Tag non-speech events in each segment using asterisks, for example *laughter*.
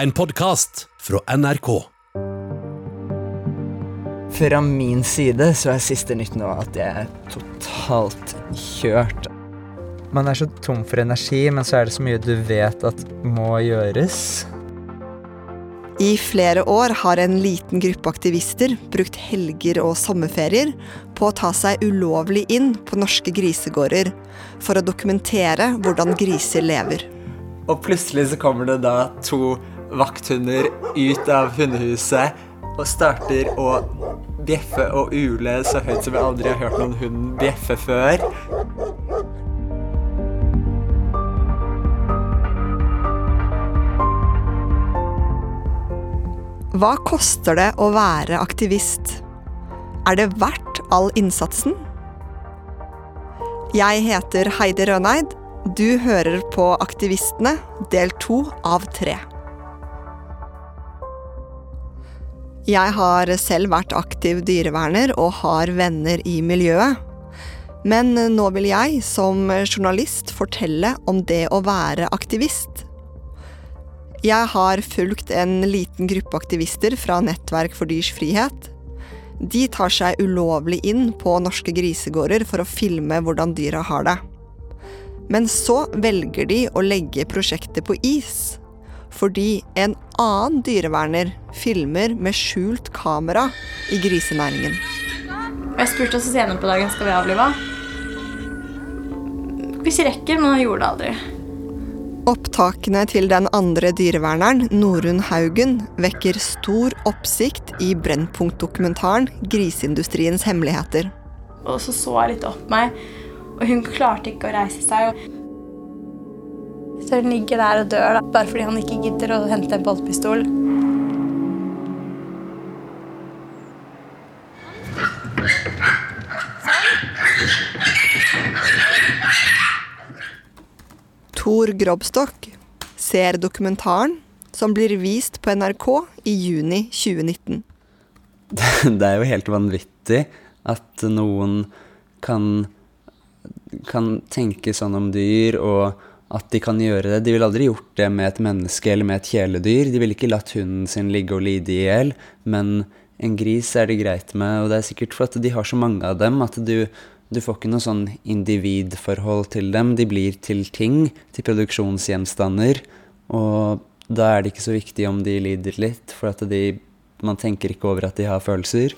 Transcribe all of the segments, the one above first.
En podkast fra NRK. Fra min side så er siste nytt nå at jeg er totalt kjørt. Man er så tom for energi, men så er det så mye du vet at må gjøres. I flere år har en liten gruppe aktivister brukt helger og sommerferier på å ta seg ulovlig inn på norske grisegårder for å dokumentere hvordan griser lever. Og plutselig så kommer det da to vakthunder ut av hundehuset og starter å bjeffe og ule så høyt som jeg aldri har hørt noen hund bjeffe før. Hva koster det å være aktivist? Er det verdt all innsatsen? Jeg heter Heidi Røneid. Du hører på Aktivistene, del to av tre. Jeg har selv vært aktiv dyreverner og har venner i miljøet. Men nå vil jeg som journalist fortelle om det å være aktivist. Jeg har fulgt en liten gruppe aktivister fra Nettverk for dyrs frihet. De tar seg ulovlig inn på norske grisegårder for å filme hvordan dyra har det. Men så velger de å legge prosjektet på is. Fordi en annen dyreverner filmer med skjult kamera i grisenæringen. Jeg spurte oss senere på dagen skal vi avlive. Hvis jeg rekker, men han gjorde det aldri. Opptakene til den andre dyreverneren, Norunn Haugen, vekker stor oppsikt i Brennpunkt-dokumentaren 'Griseindustriens hemmeligheter'. Og så så jeg litt opp meg, og hun klarte ikke å reise seg. Så hun ligger der og dør da, bare fordi han ikke gidder å hente en boltpistol. Tor Grobstok ser dokumentaren som blir vist på NRK i juni 2019. *laughs* Det er jo helt vanvittig at noen kan, kan tenke sånn om dyr, og at de kan gjøre det. De ville aldri gjort det med et menneske eller med et kjæledyr. De ville ikke latt hunden sin ligge og lide i hjel, men en gris er det greit med, og det er sikkert for at de har så mange av dem at du du får ikke noe sånn individforhold til dem. De blir til ting, til produksjonsgjenstander. Og da er det ikke så viktig om de lider litt, for at de, man tenker ikke over at de har følelser.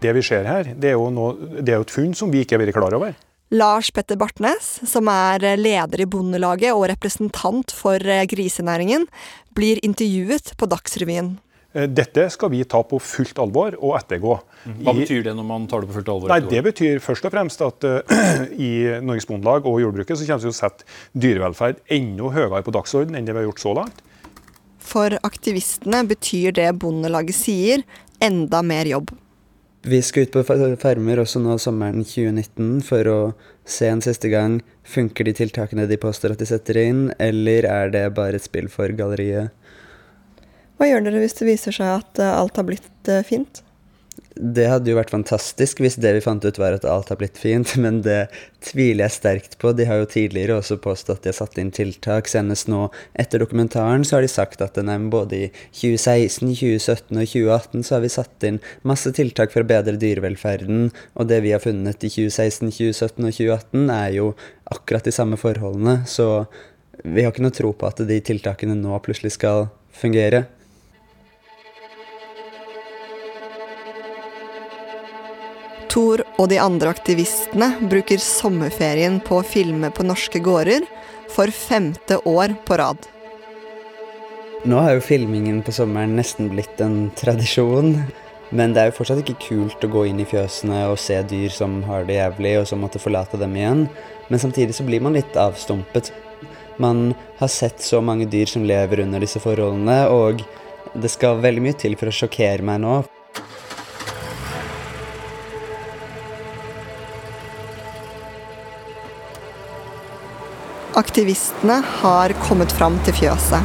Det vi ser her, det er jo, noe, det er jo et funn som vi ikke har vært klar over. Lars Petter Bartnes, som er leder i Bondelaget og representant for grisenæringen, blir intervjuet på Dagsrevyen. Eh, dette skal vi ta på fullt alvor og ettergå. Hva betyr det når man tar det på fullt alvor? Nei, Det betyr først og fremst at uh, *clears throat* i Norges Bondelag og jordbruket så kommer vi til å sette dyrevelferd enda høyere på dagsordenen enn det vi har gjort så langt. For aktivistene betyr det Bondelaget sier, enda mer jobb. Vi skal ut på Fermer også nå sommeren 2019 for å se en siste gang funker de tiltakene de påstår at de setter inn, eller er det bare et spill for galleriet. Hva gjør dere hvis det viser seg at alt har blitt fint? Det hadde jo vært fantastisk hvis det vi fant ut var at alt har blitt fint, *laughs* men det tviler jeg sterkt på. De har jo tidligere også påstått at de har satt inn tiltak. Senest nå etter dokumentaren så har de sagt at nei, både i 2016, 2017 og 2018 så har vi satt inn masse tiltak for å bedre dyrevelferden, og det vi har funnet i 2016, 2017 og 2018 er jo akkurat de samme forholdene, så vi har ikke noe tro på at de tiltakene nå plutselig skal fungere. Tor og de andre aktivistene bruker sommerferien på å filme på norske gårder for femte år på rad. Nå har jo filmingen på sommeren nesten blitt en tradisjon. Men det er jo fortsatt ikke kult å gå inn i fjøsene og se dyr som har det jævlig, og så måtte forlate dem igjen. Men samtidig så blir man litt avstumpet. Man har sett så mange dyr som lever under disse forholdene, og det skal veldig mye til for å sjokkere meg nå. Aktivistene har kommet fram til fjøset.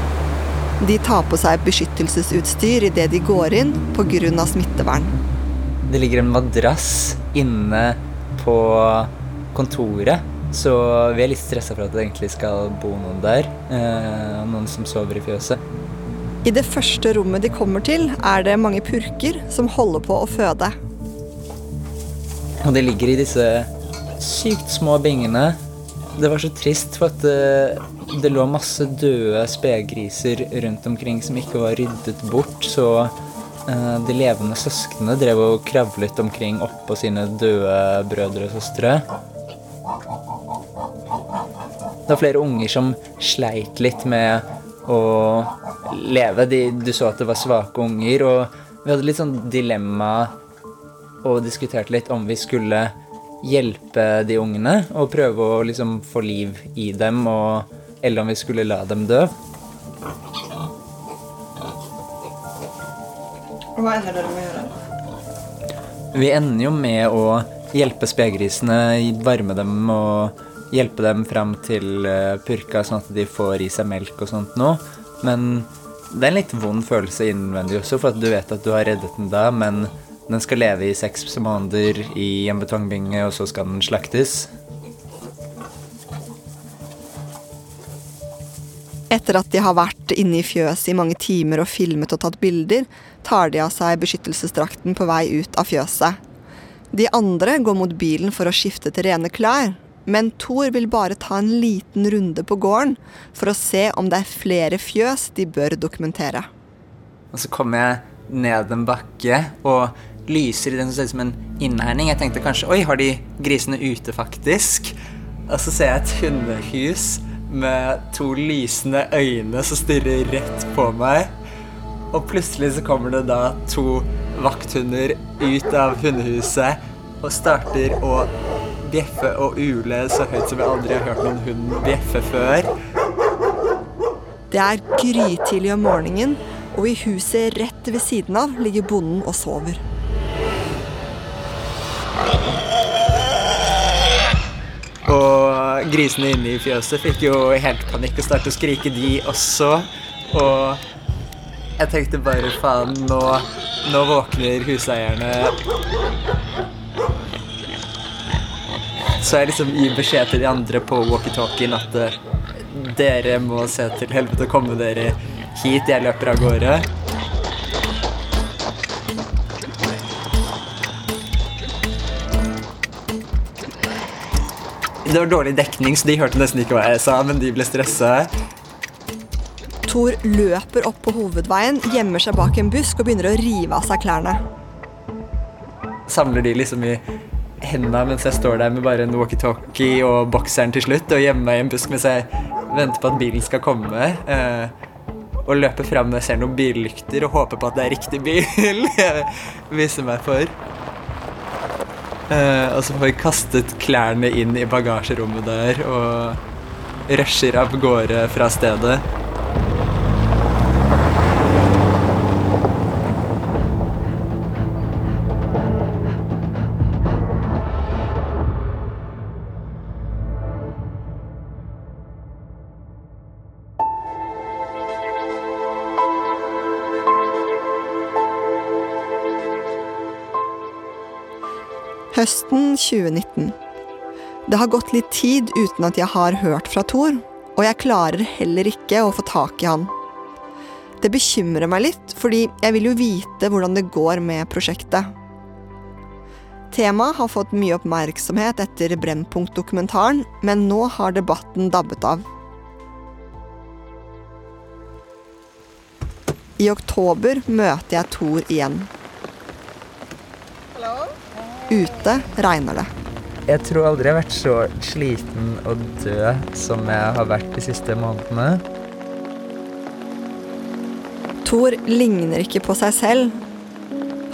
De tar på seg beskyttelsesutstyr idet de går inn pga. smittevern. Det ligger en madrass inne på kontoret Så vi er litt stressa for at det egentlig skal bo noen der. Eh, noen som sover i fjøset. I det første rommet de kommer til, er det mange purker som holder på å føde. Og de ligger i disse sykt små bingene. Det var så trist, for at det, det lå masse døde spedgriser rundt omkring som ikke var ryddet bort. Så eh, de levende søsknene drev og kravlet omkring oppå sine døde brødre og søstre. Det var flere unger som sleit litt med å leve. De, du så at det var svake unger, og vi hadde litt sånn dilemma og diskuterte litt om vi skulle hjelpe de ungene og prøve å liksom få liv i dem, og, eller om vi skulle la dem dø. Hva ender dere med å gjøre? Vi ender jo med å hjelpe spedgrisene, varme dem og hjelpe dem fram til eh, purka, sånn at de får i seg melk og sånt nå. Men det er en litt vond følelse innvendig også, for at du vet at du har reddet den da, men den skal leve i seks måneder i en betongbinge, og så skal den slaktes. Etter at de har vært inne i fjøset i mange timer og filmet og tatt bilder, tar de av seg beskyttelsesdrakten på vei ut av fjøset. De andre går mot bilen for å skifte til rene klær, men Thor vil bare ta en liten runde på gården for å se om det er flere fjøs de bør dokumentere. Og så kommer jeg ned en bakke og lyser i den som ser ut som en innhegning. Jeg tenkte kanskje Oi, har de grisene ute, faktisk? Og så ser jeg et hundehus med to lysende øyne som stirrer rett på meg. Og plutselig så kommer det da to vakthunder ut av hundehuset og starter å bjeffe og ule så høyt som jeg aldri har hørt noen hund bjeffe før. Det er grytidlig om morgenen, og i huset rett ved siden av ligger bonden og sover. Og grisene inne i fjøset fikk jo helt panikk og startet å skrike, de også. Og jeg tenkte bare faen, nå, nå våkner huseierne. Så jeg liksom gir beskjed til de andre på walkietalkien at eh, dere må se til helvete å komme dere hit. Jeg løper av gårde. Det var dårlig dekning, så de hørte nesten ikke hva jeg sa, men de ble stressa. Thor løper opp på hovedveien, gjemmer seg bak en busk og begynner å rive av seg klærne. Samler de liksom i hendene mens jeg står der med bare en walkietalkie og bokseren til slutt, og gjemmer meg i en busk mens jeg venter på at bilen skal komme. Eh, og løper fram når jeg ser noen billykter og håper på at det er riktig bil *laughs* jeg viser meg for. Eh, og så får vi kastet klærne inn i bagasjerommet der og rusher av gårde fra stedet. Høsten 2019. Det har gått litt tid uten at jeg har hørt fra Thor, og jeg klarer heller ikke å få tak i han. Det bekymrer meg litt, fordi jeg vil jo vite hvordan det går med prosjektet. Temaet har fått mye oppmerksomhet etter Brennpunkt-dokumentaren, men nå har debatten dabbet av. I oktober møter jeg Thor igjen. Ute regner det. Jeg tror aldri jeg har vært så sliten og død som jeg har vært de siste månedene. Thor ligner ikke på seg selv.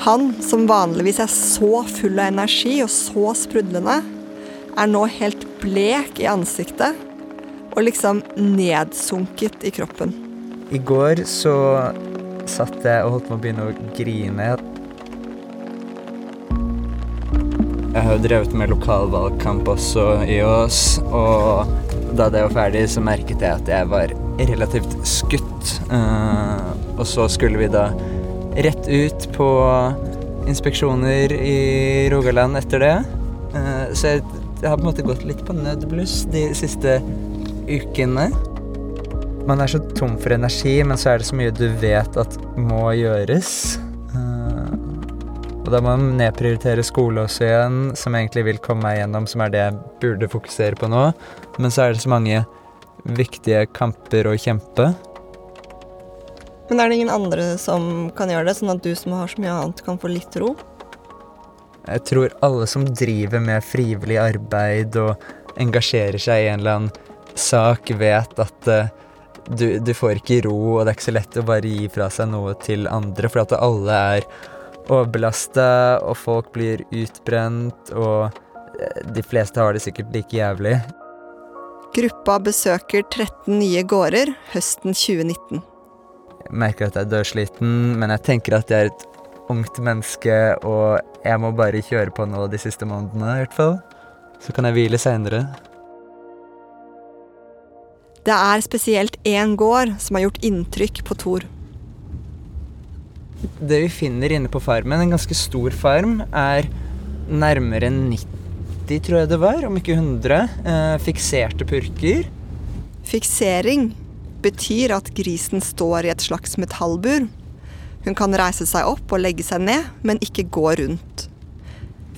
Han, som vanligvis er så full av energi og så sprudlende, er nå helt blek i ansiktet og liksom nedsunket i kroppen. I går så satt jeg og holdt på å begynne å grine. Jeg har jo drevet med lokalvalgkamp også i Ås, og da det var ferdig, så merket jeg at jeg var relativt skutt. Uh, og så skulle vi da rett ut på inspeksjoner i Rogaland etter det. Uh, så jeg Jeg har på en måte gått litt på nødbluss de siste ukene. Man er så tom for energi, men så er det så mye du vet at må gjøres. Eh, da må man nedprioritere skole også igjen, som egentlig vil komme meg gjennom, som er det jeg burde fokusere på nå. Men så er det så mange viktige kamper å kjempe. Men er det ingen andre som kan gjøre det, sånn at du som har så mye annet, kan få litt ro? Jeg tror alle som driver med frivillig arbeid og engasjerer seg i en eller annen sak, vet at uh, du, du, får ikke ro, og det er ikke så lett å bare gi fra seg noe til andre, for at alle er overbelasta, og folk blir utbrent, og eh, de fleste har det sikkert like jævlig. Gruppa besøker 13 nye gårder høsten 2019. Jeg merker at jeg er dødsliten, men jeg tenker at jeg er et ungt menneske, og jeg må bare kjøre på nå de siste månedene, i hvert fall. Så kan jeg hvile seinere. Det er spesielt én gård som har gjort inntrykk på Thor. Det vi finner inne på farmen, en ganske stor farm, er nærmere 90, tror jeg det var, om ikke 100, eh, fikserte purker. Fiksering betyr at grisen står i et slags metallbur. Hun kan reise seg opp og legge seg ned, men ikke gå rundt.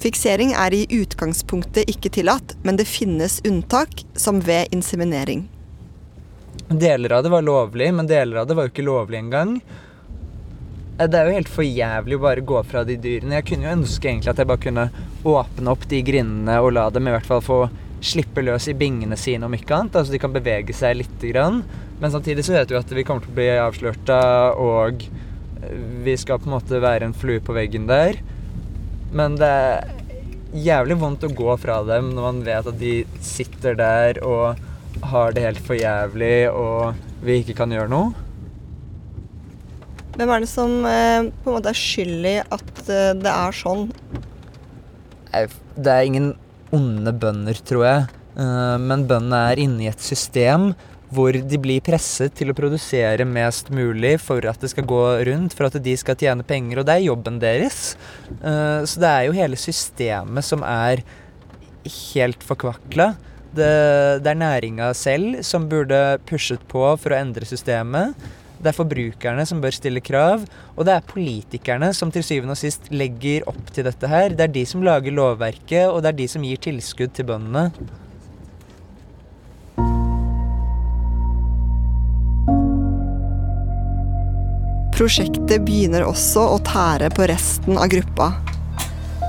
Fiksering er i utgangspunktet ikke tillatt, men det finnes unntak, som ved inseminering. Deler av det var lovlig, men deler av det var jo ikke lovlig engang. Eh, det er jo helt for jævlig å bare gå fra de dyrene. Jeg kunne jo ønske egentlig at jeg bare kunne åpne opp de grindene og la dem i hvert fall få slippe løs i bingene sine, om ikke annet. Altså de kan bevege seg lite grann. Men samtidig så vet vi at vi kommer til å bli avslørta, og vi skal på en måte være en flue på veggen der. Men det er jævlig vondt å gå fra dem når man vet at de sitter der og har det helt for jævlig og vi ikke kan gjøre noe. Hvem er det som eh, på en måte er skyld i at eh, det er sånn? Det er ingen onde bønder, tror jeg. Eh, men bøndene er inne i et system hvor de blir presset til å produsere mest mulig for at det skal gå rundt, for at de skal tjene penger, og det er jobben deres. Så det er jo hele systemet som er helt forkvakla. Det, det er næringa selv som burde pushet på for å endre systemet. Det er forbrukerne som bør stille krav, og det er politikerne som til syvende og sist legger opp til dette her. Det er de som lager lovverket, og det er de som gir tilskudd til bøndene. Prosjektet begynner også å tære på resten av gruppa.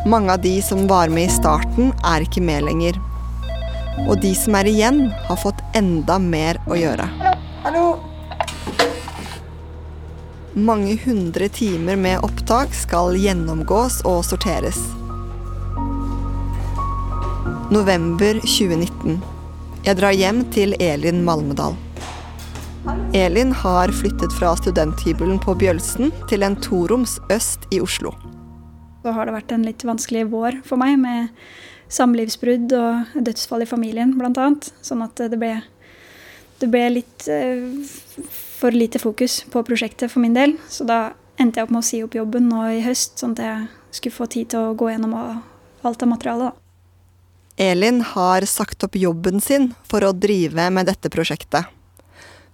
Mange av de som var med i starten, er ikke med lenger. Og de som er igjen, har fått enda mer å gjøre. Hallo! Mange hundre timer med opptak skal gjennomgås og sorteres. November 2019. Jeg drar hjem til Elin Malmedal. Elin har flyttet fra studenthybelen på Bjølsen til en toroms øst i Oslo. Så har det vært en litt vanskelig vår for meg med samlivsbrudd og dødsfall i familien, bl.a. Sånn at det ble, det ble litt uh, for lite fokus på prosjektet for min del. Så da endte jeg opp med å si opp jobben nå i høst, sånn at jeg skulle få tid til å gå gjennom alt av materialet. Elin har sagt opp jobben sin for å drive med dette prosjektet.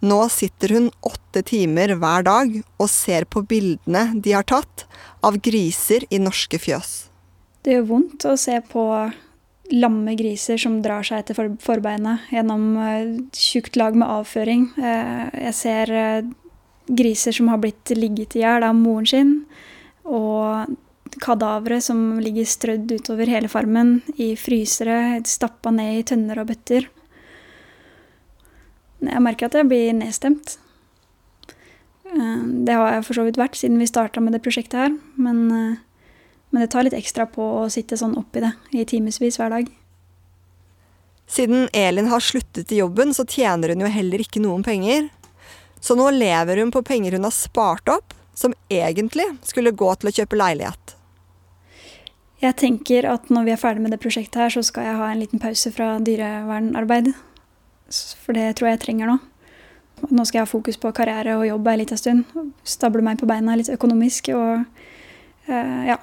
Nå sitter hun åtte timer hver dag og ser på bildene de har tatt av griser i norske fjøs. Det gjør vondt å se på lamme griser som drar seg etter forbeinet gjennom uh, tjukt lag med avføring. Uh, jeg ser uh, griser som har blitt ligget i hjel av moren sin, og kadavere som ligger strødd utover hele farmen i frysere, stappa ned i tønner og bøtter. Jeg merker at jeg blir nedstemt. Det har jeg for så vidt vært siden vi starta med det prosjektet her, men men det tar litt ekstra på å sitte sånn oppi det i timevis hver dag. Siden Elin har sluttet i jobben, så tjener hun jo heller ikke noen penger. Så nå lever hun på penger hun har spart opp, som egentlig skulle gå til å kjøpe leilighet. Jeg tenker at når vi er ferdig med det prosjektet her, så skal jeg ha en liten pause fra dyrevernarbeid. For det tror jeg jeg trenger nå. Nå skal jeg ha fokus på karriere og jobb ei lita stund. Stable meg på beina litt økonomisk og uh, ja,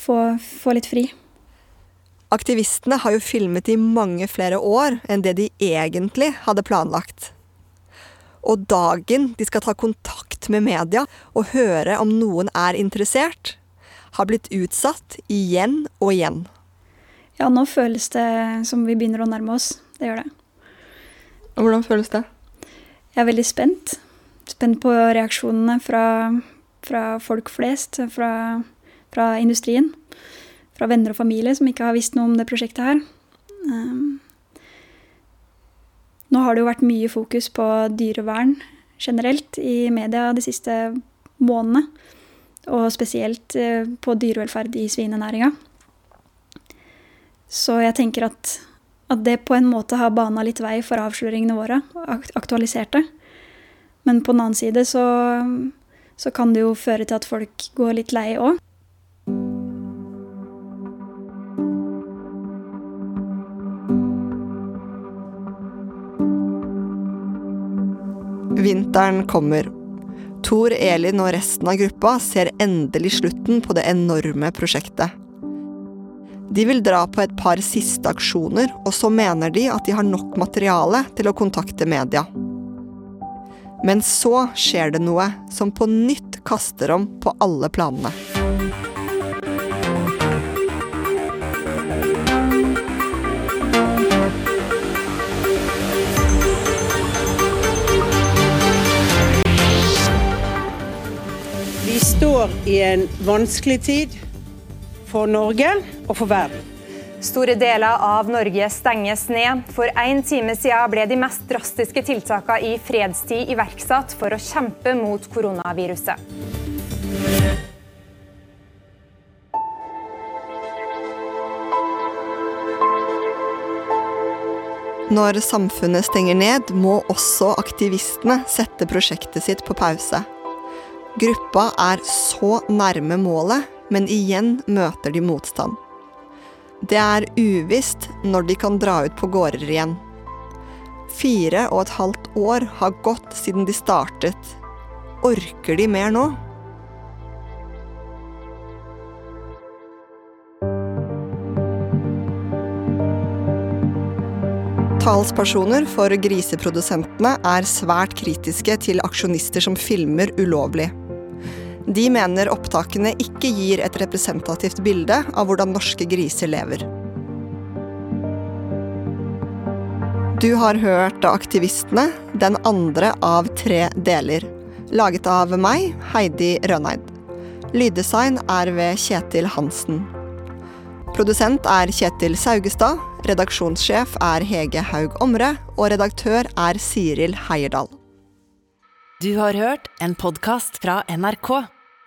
få, få litt fri. Aktivistene har jo filmet i mange flere år enn det de egentlig hadde planlagt. Og dagen de skal ta kontakt med media og høre om noen er interessert, har blitt utsatt igjen og igjen. Ja, nå føles det som vi begynner å nærme oss. Det gjør det. Og hvordan føles det? Jeg er veldig spent. Spent på reaksjonene fra, fra folk flest, fra, fra, industrien. Fra venner og familie som ikke har visst noe om det prosjektet her. Um, nå har det jo vært mye fokus på dyrevern generelt i media de siste månedene. Og spesielt eh, på dyrevelferd i svinenæringa. Så jeg tenker at, at, det på en måte har bana litt vei for avsløringene våre. Aktualisert det. Men på den annen side så, så kan det jo føre til at folk går litt lei òg. Vinteren kommer. Tor, Elin og resten av gruppa ser endelig slutten på det enorme prosjektet. De vil dra på et par siste aksjoner, og så mener de at de har nok materiale til å kontakte media. Men så skjer det noe som på nytt kaster om på alle planene. Står i en vanskelig tid for Norge og for verden. Store deler av Norge stenges ned. For en time siden ble de mest drastiske tiltakene i fredstid iverksatt for å kjempe mot koronaviruset. Når samfunnet stenger ned, må også aktivistene sette prosjektet sitt på pause. Gruppa er så nærme målet, men igjen møter de motstand. Det er uvisst når de kan dra ut på gårder igjen. Fire og et halvt år har gått siden de startet. Orker de mer nå? Talspersoner for griseprodusentene er svært kritiske til aksjonister som filmer ulovlig. De mener opptakene ikke gir et representativt bilde av hvordan norske griser lever. Du har hørt Aktivistene, den andre av tre deler. Laget av meg, Heidi Røneid. Lyddesign er ved Kjetil Hansen. Produsent er Kjetil Saugestad, redaksjonssjef er Hege Haug Omre, og redaktør er Siril Heierdal. Du har hørt en podkast fra NRK.